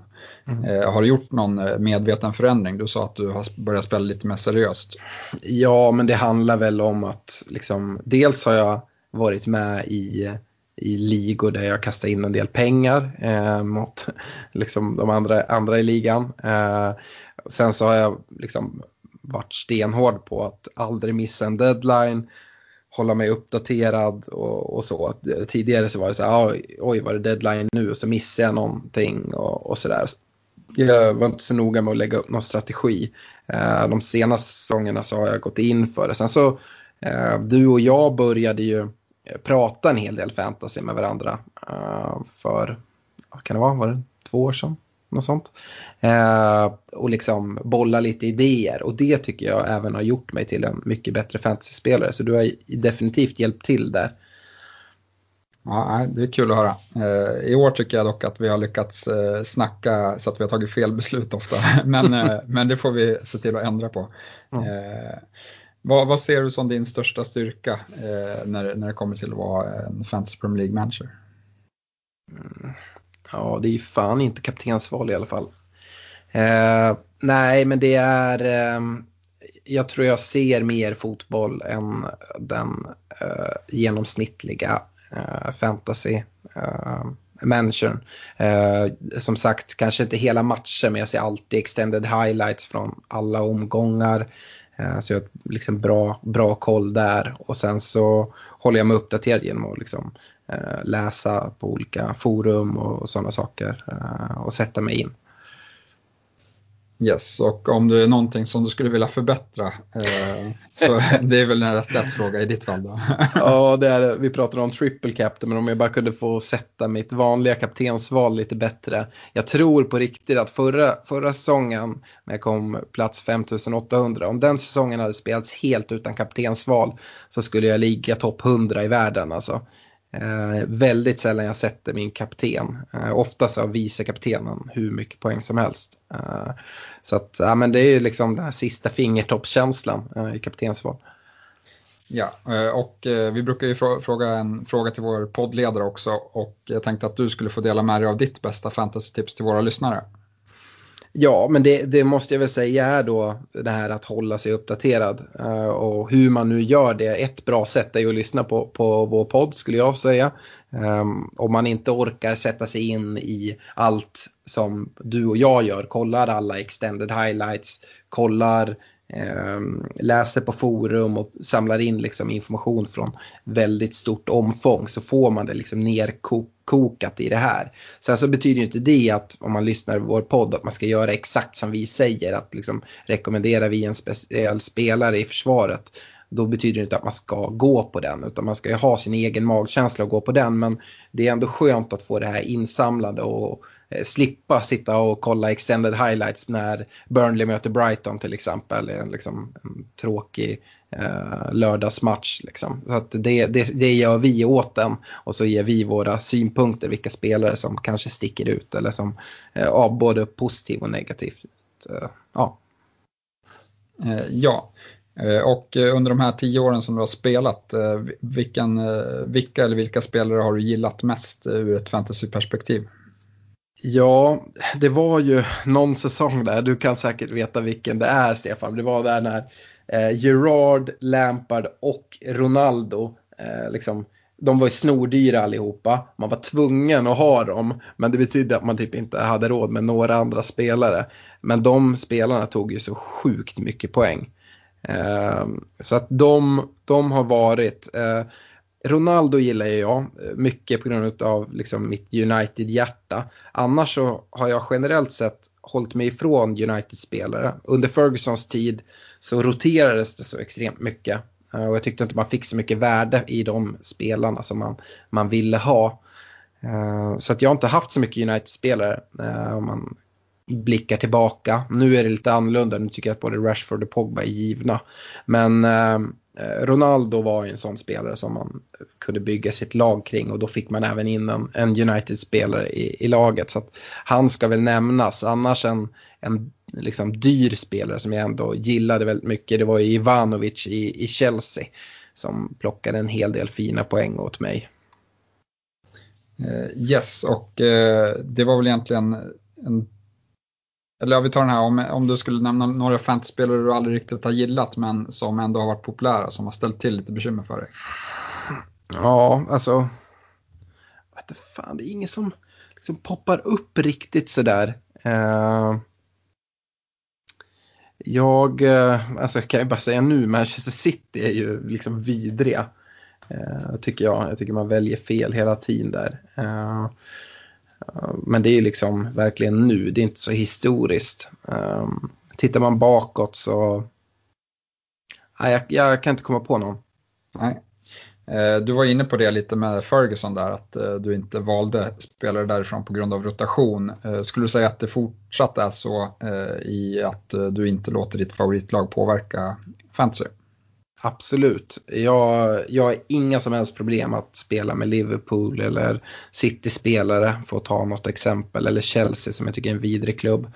Mm. Har du gjort någon medveten förändring? Du sa att du har börjat spela lite mer seriöst. Ja, men det handlar väl om att liksom, dels har jag varit med i i ligor där jag kastar in en del pengar eh, mot liksom, de andra, andra i ligan. Eh, sen så har jag liksom varit stenhård på att aldrig missa en deadline, hålla mig uppdaterad och, och så. Eh, tidigare så var det så här, oj, oj var det deadline nu och så missade jag någonting och, och så där. Jag var inte så noga med att lägga upp någon strategi. Eh, de senaste säsongerna så har jag gått in för det. Sen så, eh, du och jag började ju eh, prata en hel del fantasy med varandra eh, för, vad kan det vara, var det två år sedan? Något sånt. Uh, och liksom bolla lite idéer och det tycker jag även har gjort mig till en mycket bättre fantasyspelare. Så du har definitivt hjälpt till där. Ja, det är kul att höra. Uh, I år tycker jag dock att vi har lyckats snacka så att vi har tagit fel beslut ofta. men, men det får vi se till att ändra på. Mm. Vad, vad, ser du som din största styrka eh, när, när det kommer till att vara en Fantasy Premier League-manager? Ja, det är ju fan inte kaptensval i alla fall. Eh, nej, men det är... Eh, jag tror jag ser mer fotboll än den eh, genomsnittliga eh, fantasy eh. Eh, som sagt, kanske inte hela matchen, men jag ser alltid extended highlights från alla omgångar. Eh, så jag har liksom bra, bra koll där och sen så håller jag mig uppdaterad genom att liksom, eh, läsa på olika forum och sådana saker eh, och sätta mig in. Yes, och om det är någonting som du skulle vilja förbättra eh, så det är väl en rätt fråga i ditt fall då. ja, det är Vi pratar om triple captain, men om jag bara kunde få sätta mitt vanliga kaptensval lite bättre. Jag tror på riktigt att förra, förra säsongen, när jag kom plats 5800, om den säsongen hade spelats helt utan kaptensval så skulle jag ligga topp 100 i världen. Alltså. Eh, väldigt sällan jag sätter min kapten. Eh, oftast har vicekaptenen hur mycket poäng som helst. Eh, så att, ja, men det är liksom den här sista fingertoppskänslan eh, i kaptensval. Ja, eh, och eh, vi brukar ju fråga en fråga till vår poddledare också och jag tänkte att du skulle få dela med dig av ditt bästa fantasy-tips till våra lyssnare. Ja, men det, det, måste jag väl säga är då det här att hålla sig uppdaterad. Uh, och hur man nu gör det, ett bra sätt är ju att lyssna på, på vår podd skulle jag säga. Um, om man inte orkar sätta sig in i allt som du och jag gör, kollar alla extended highlights, kollar Ehm, läser på forum och samlar in liksom information från väldigt stort omfång så får man det liksom nerkokat i det här. Sen så betyder inte det att om man lyssnar på vår podd att man ska göra exakt som vi säger, att liksom rekommenderar vi en speciell spelare i försvaret då betyder det inte att man ska gå på den utan man ska ju ha sin egen magkänsla och gå på den men det är ändå skönt att få det här insamlade och Eh, slippa sitta och kolla extended highlights när Burnley möter Brighton till exempel. En, liksom, en tråkig eh, lördagsmatch. Liksom. Så att det, det, det gör vi åt den och så ger vi våra synpunkter vilka spelare som kanske sticker ut eller som eh, både positivt och negativt. Eh, ja. Eh, ja. Eh, och under de här tio åren som du har spelat, vilken, vilka eller vilka spelare har du gillat mest ur ett fantasyperspektiv? Ja, det var ju någon säsong där, du kan säkert veta vilken det är Stefan. Det var där när eh, Gerard, Lampard och Ronaldo, eh, liksom, de var ju snordyra allihopa. Man var tvungen att ha dem, men det betydde att man typ inte hade råd med några andra spelare. Men de spelarna tog ju så sjukt mycket poäng. Eh, så att de, de har varit, eh, Ronaldo gillar jag eh, mycket på grund av liksom mitt United-hjärta. Annars så har jag generellt sett hållit mig ifrån United-spelare. Under Fergusons tid så roterades det så extremt mycket. Eh, och jag tyckte inte man fick så mycket värde i de spelarna som man, man ville ha. Eh, så att jag har inte haft så mycket United-spelare om man blickar tillbaka. Nu är det lite annorlunda, nu tycker jag att både Rashford och Pogba är givna. Men Eh, Ronaldo var ju en sån spelare som man kunde bygga sitt lag kring och då fick man även in en, en United-spelare i, i, laget. Så att han ska väl nämnas. Annars en, en liksom dyr spelare som jag ändå gillade väldigt mycket det var ju Ivanovic i, i Chelsea som plockade en hel del fina poäng åt mig. Eh, yes, och eh, det var väl egentligen en eller ja, vi tar den här, om, om du skulle nämna några fantasyspelare du aldrig riktigt har gillat men som ändå har varit populära, som har ställt till lite bekymmer för dig. Ja, alltså. Vet fan, det är ingen som liksom poppar upp riktigt sådär. Uh, jag, uh, alltså kan ju bara säga nu, Manchester City är ju liksom vidriga. Uh, tycker jag. Jag tycker man väljer fel hela tiden där. Uh, men det är liksom verkligen nu, det är inte så historiskt. Ehm, tittar man bakåt så... Nej, jag, jag kan inte komma på någon. Nej. Eh, du var inne på det lite med Ferguson där, att eh, du inte valde spelare därifrån på grund av rotation. Eh, skulle du säga att det fortsatt är så i att du inte låter ditt favoritlag påverka fantasy? Absolut. Jag, jag har inga som helst problem att spela med Liverpool eller City-spelare, för att ta något exempel, eller Chelsea som jag tycker är en vidrig klubb.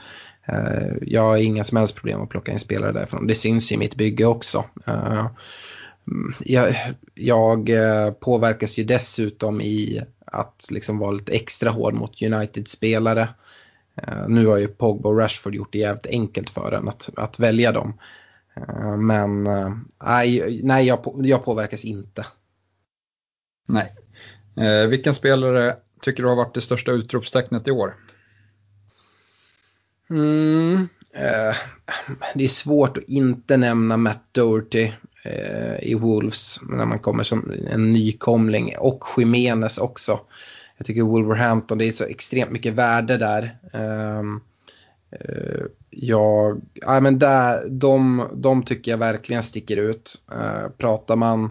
Eh, jag har inga som helst problem att plocka in spelare därifrån. Det syns ju i mitt bygge också. Eh, jag, jag eh, påverkas ju dessutom i att liksom vara lite extra hård mot United-spelare. Nu har ju Pogba och Rashford gjort det jävligt enkelt för en att, att välja dem. Eh, men eh, nej, nej jag, jag påverkas inte. Nej. Eh, vilken spelare tycker du har varit det största utropstecknet i år? Mm, eh, det är svårt att inte nämna Matt Doherty eh, i Wolves när man kommer som en nykomling och Jimenez också. Jag tycker Wolverhampton, det är så extremt mycket värde där. Eh, Eh, jag, ja, men där, de, de tycker jag verkligen sticker ut. Eh, pratar man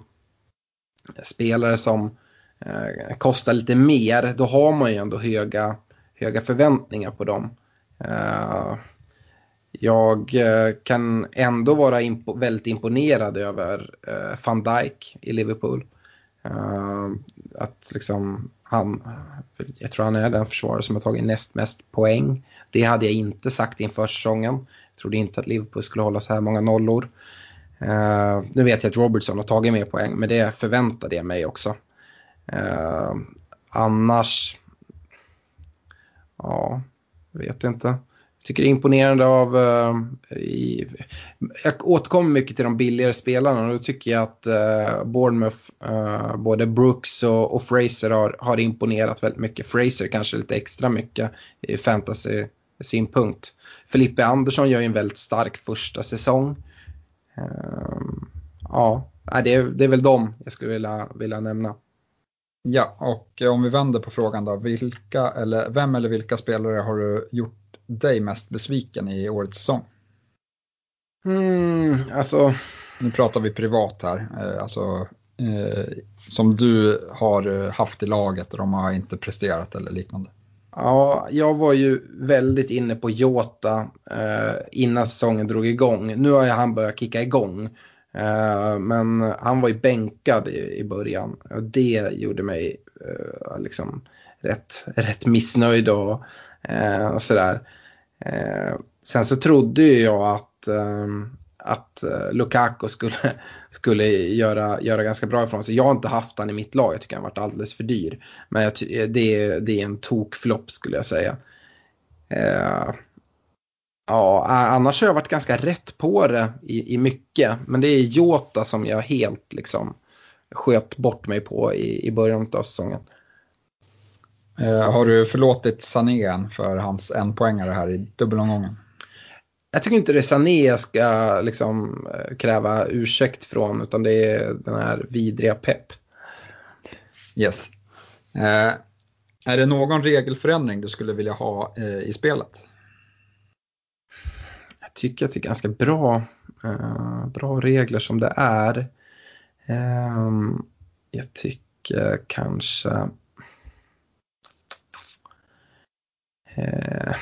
spelare som eh, kostar lite mer, då har man ju ändå höga, höga förväntningar på dem. Jag kan ändå vara impo väldigt imponerad över van Dijk i Liverpool. att liksom han, jag tror han är den försvarare som har tagit näst mest poäng. Det hade jag inte sagt inför säsongen. Jag trodde inte att Liverpool skulle hålla så här många nollor. Uh, nu vet jag att Robertson har tagit mer poäng, men det förväntade jag mig också. Uh, annars, ja, vet inte tycker det är imponerande av... Uh, i, jag återkommer mycket till de billigare spelarna och då tycker jag att uh, Bournemouth, uh, både Brooks och, och, Fraser har, har imponerat väldigt mycket. Fraser kanske lite extra mycket i fantasy-synpunkt. Filippe Andersson gör ju en väldigt stark första säsong. Ehm, ja, det är, det är väl dem jag skulle vilja, vilja nämna. Ja, och om vi vänder på frågan då, vilka eller vem eller vilka spelare har du gjort dig mest besviken i årets säsong? Mm, alltså... Nu pratar vi privat här, eh, alltså eh, som du har haft i laget och de har inte presterat eller liknande. Ja, jag var ju väldigt inne på Jota eh, innan säsongen drog igång. Nu har han börjat kicka igång. Eh, men han var ju bänkad i, början. Och det gjorde mig eh, liksom rätt, rätt missnöjd och, eh, och sådär. Sen så trodde ju jag att, ehm, att Lukaku skulle, skulle göra, göra ganska bra ifrån sig. Jag har inte haft han i mitt lag, jag tycker han varit alldeles för dyr. Men jag, det, det är en tokflopp skulle jag säga. Ja, annars har jag varit ganska rätt på det i, i mycket. Men det är Jota som jag helt liksom sköt bort mig på i, i början av säsongen. Eh, har du förlåtit Sané för hans en poängare här i dubbelomgången? Jag tycker inte det är Sané jag ska liksom, eh, kräva ursäkt från utan det är den här vidriga pepp. Yes. Eh, är det någon regelförändring du skulle vilja ha eh, i spelet? Jag tycker att det är ganska bra, eh, bra regler som det är. Ehm, jag tycker kanske Eh,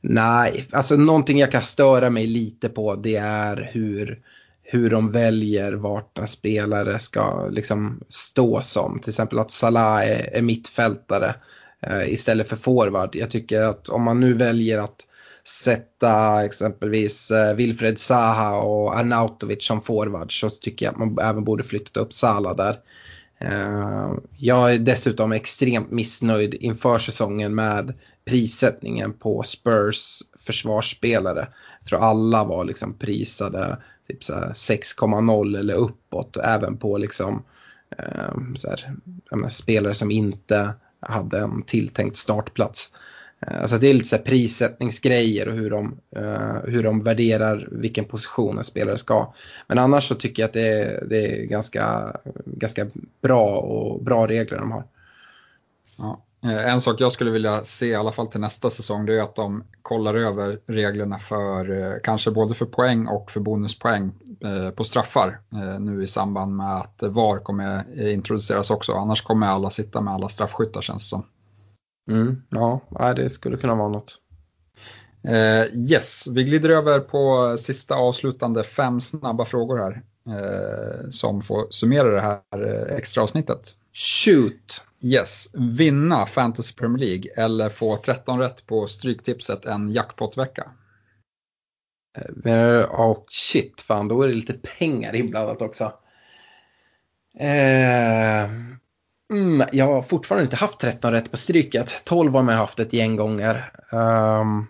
nej, alltså någonting jag kan störa mig lite på det är hur, hur de väljer vart en spelare ska liksom stå som. Till exempel att Salah är, är mittfältare eh, istället för forward. Jag tycker att om man nu väljer att sätta exempelvis eh, Wilfred Zaha och Arnautovic som forward så tycker jag att man även borde flytta upp Sala där. Eh, jag är dessutom extremt missnöjd inför säsongen med prissättningen på Spurs försvarsspelare. Jag tror alla var liksom prisade typ 6,0 eller uppåt. Även på liksom, eh, så här, spelare som inte hade en tilltänkt startplats. Eh, alltså det är lite så prissättningsgrejer och hur de, uh, hur de värderar vilken position en spelare ska. Men annars så tycker jag att det är, det är ganska, ganska bra och bra regler de har. Ja. Eh, en sak jag skulle vilja se i alla fall till nästa säsong det är att de kollar över reglerna för kanske både för poäng och för bonuspoäng på straffar nu i samband med att VAR kommer introduceras också. Annars kommer alla sitta med alla straffskyttar känns det som. Mm, ja, det skulle kunna vara något. Uh, yes, vi glider över på sista avslutande fem snabba frågor här uh, som får summera det här extra avsnittet. Shoot! Yes, vinna Fantasy Premier League eller få 13 rätt på Stryktipset en jackpotvecka. Uh, oh shit, fan då är det lite pengar inblandat också. Mm, jag har fortfarande inte haft 13 rätt på Stryket. 12 har jag haft ett gäng gånger. Um,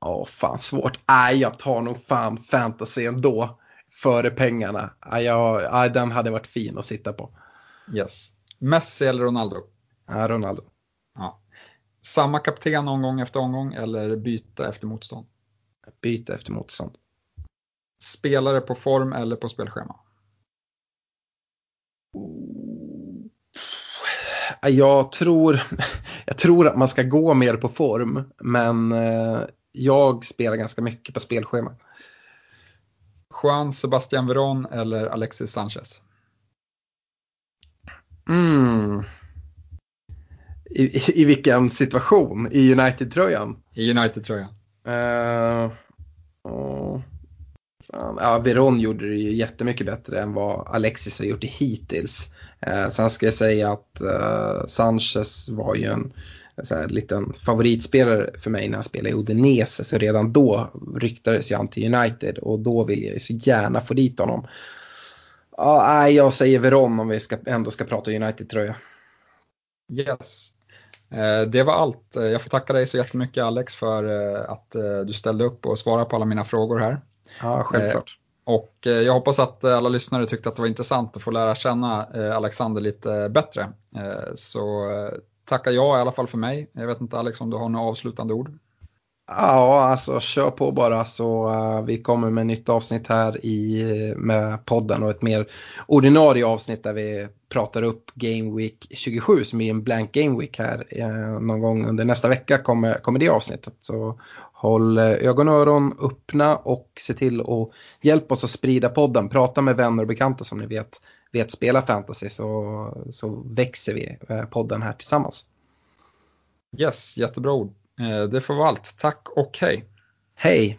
Ja, oh, fan svårt. Nej, jag tar nog fan fantasy ändå. Före pengarna. Nej, jag, nej, den hade varit fin att sitta på. Yes. Messi eller Ronaldo? Ja, Ronaldo. Ja. Samma kapten omgång efter omgång eller byta efter motstånd? Byta efter motstånd. Spelare på form eller på spelschema? Jag tror, jag tror att man ska gå mer på form, men eh, jag spelar ganska mycket på spelschema. Juan Sebastian Veron eller Alexis Sanchez? Mm. I, i, I, vilken situation? I United-tröjan? I United-tröjan. Uh, oh. Eh, ja, Veron gjorde det ju jättemycket bättre än vad Alexis har gjort det hittills. Eh, sen ska jag säga att eh, Sanchez var ju en eh, så här, liten favoritspelare för mig när han spelade i Udinese. Så redan då ryktades han till United och då vill jag ju så gärna få dit honom. Ja, jag säger Veron om vi ska, ändå ska prata United-tröja. Yes. Eh, det var allt. Jag får tacka dig så jättemycket Alex för att du ställde upp och svarade på alla mina frågor här. Ja, självklart. Och jag hoppas att alla lyssnare tyckte att det var intressant att få lära känna Alexander lite bättre. Så tackar jag i alla fall för mig. Jag vet inte Alex om du har några avslutande ord? Ja, alltså kör på bara så uh, vi kommer med nytt avsnitt här i, med podden och ett mer ordinarie avsnitt där vi pratar upp Game Week 27 som är en blank Game Week här. Uh, någon gång under nästa vecka kommer, kommer det avsnittet. Så håll ögon och öron öppna och se till att hjälpa oss att sprida podden. Prata med vänner och bekanta som ni vet, vet spela fantasy så, så växer vi uh, podden här tillsammans. Yes, jättebra ord. Eh, det får vara allt. Tack och hej. Hej.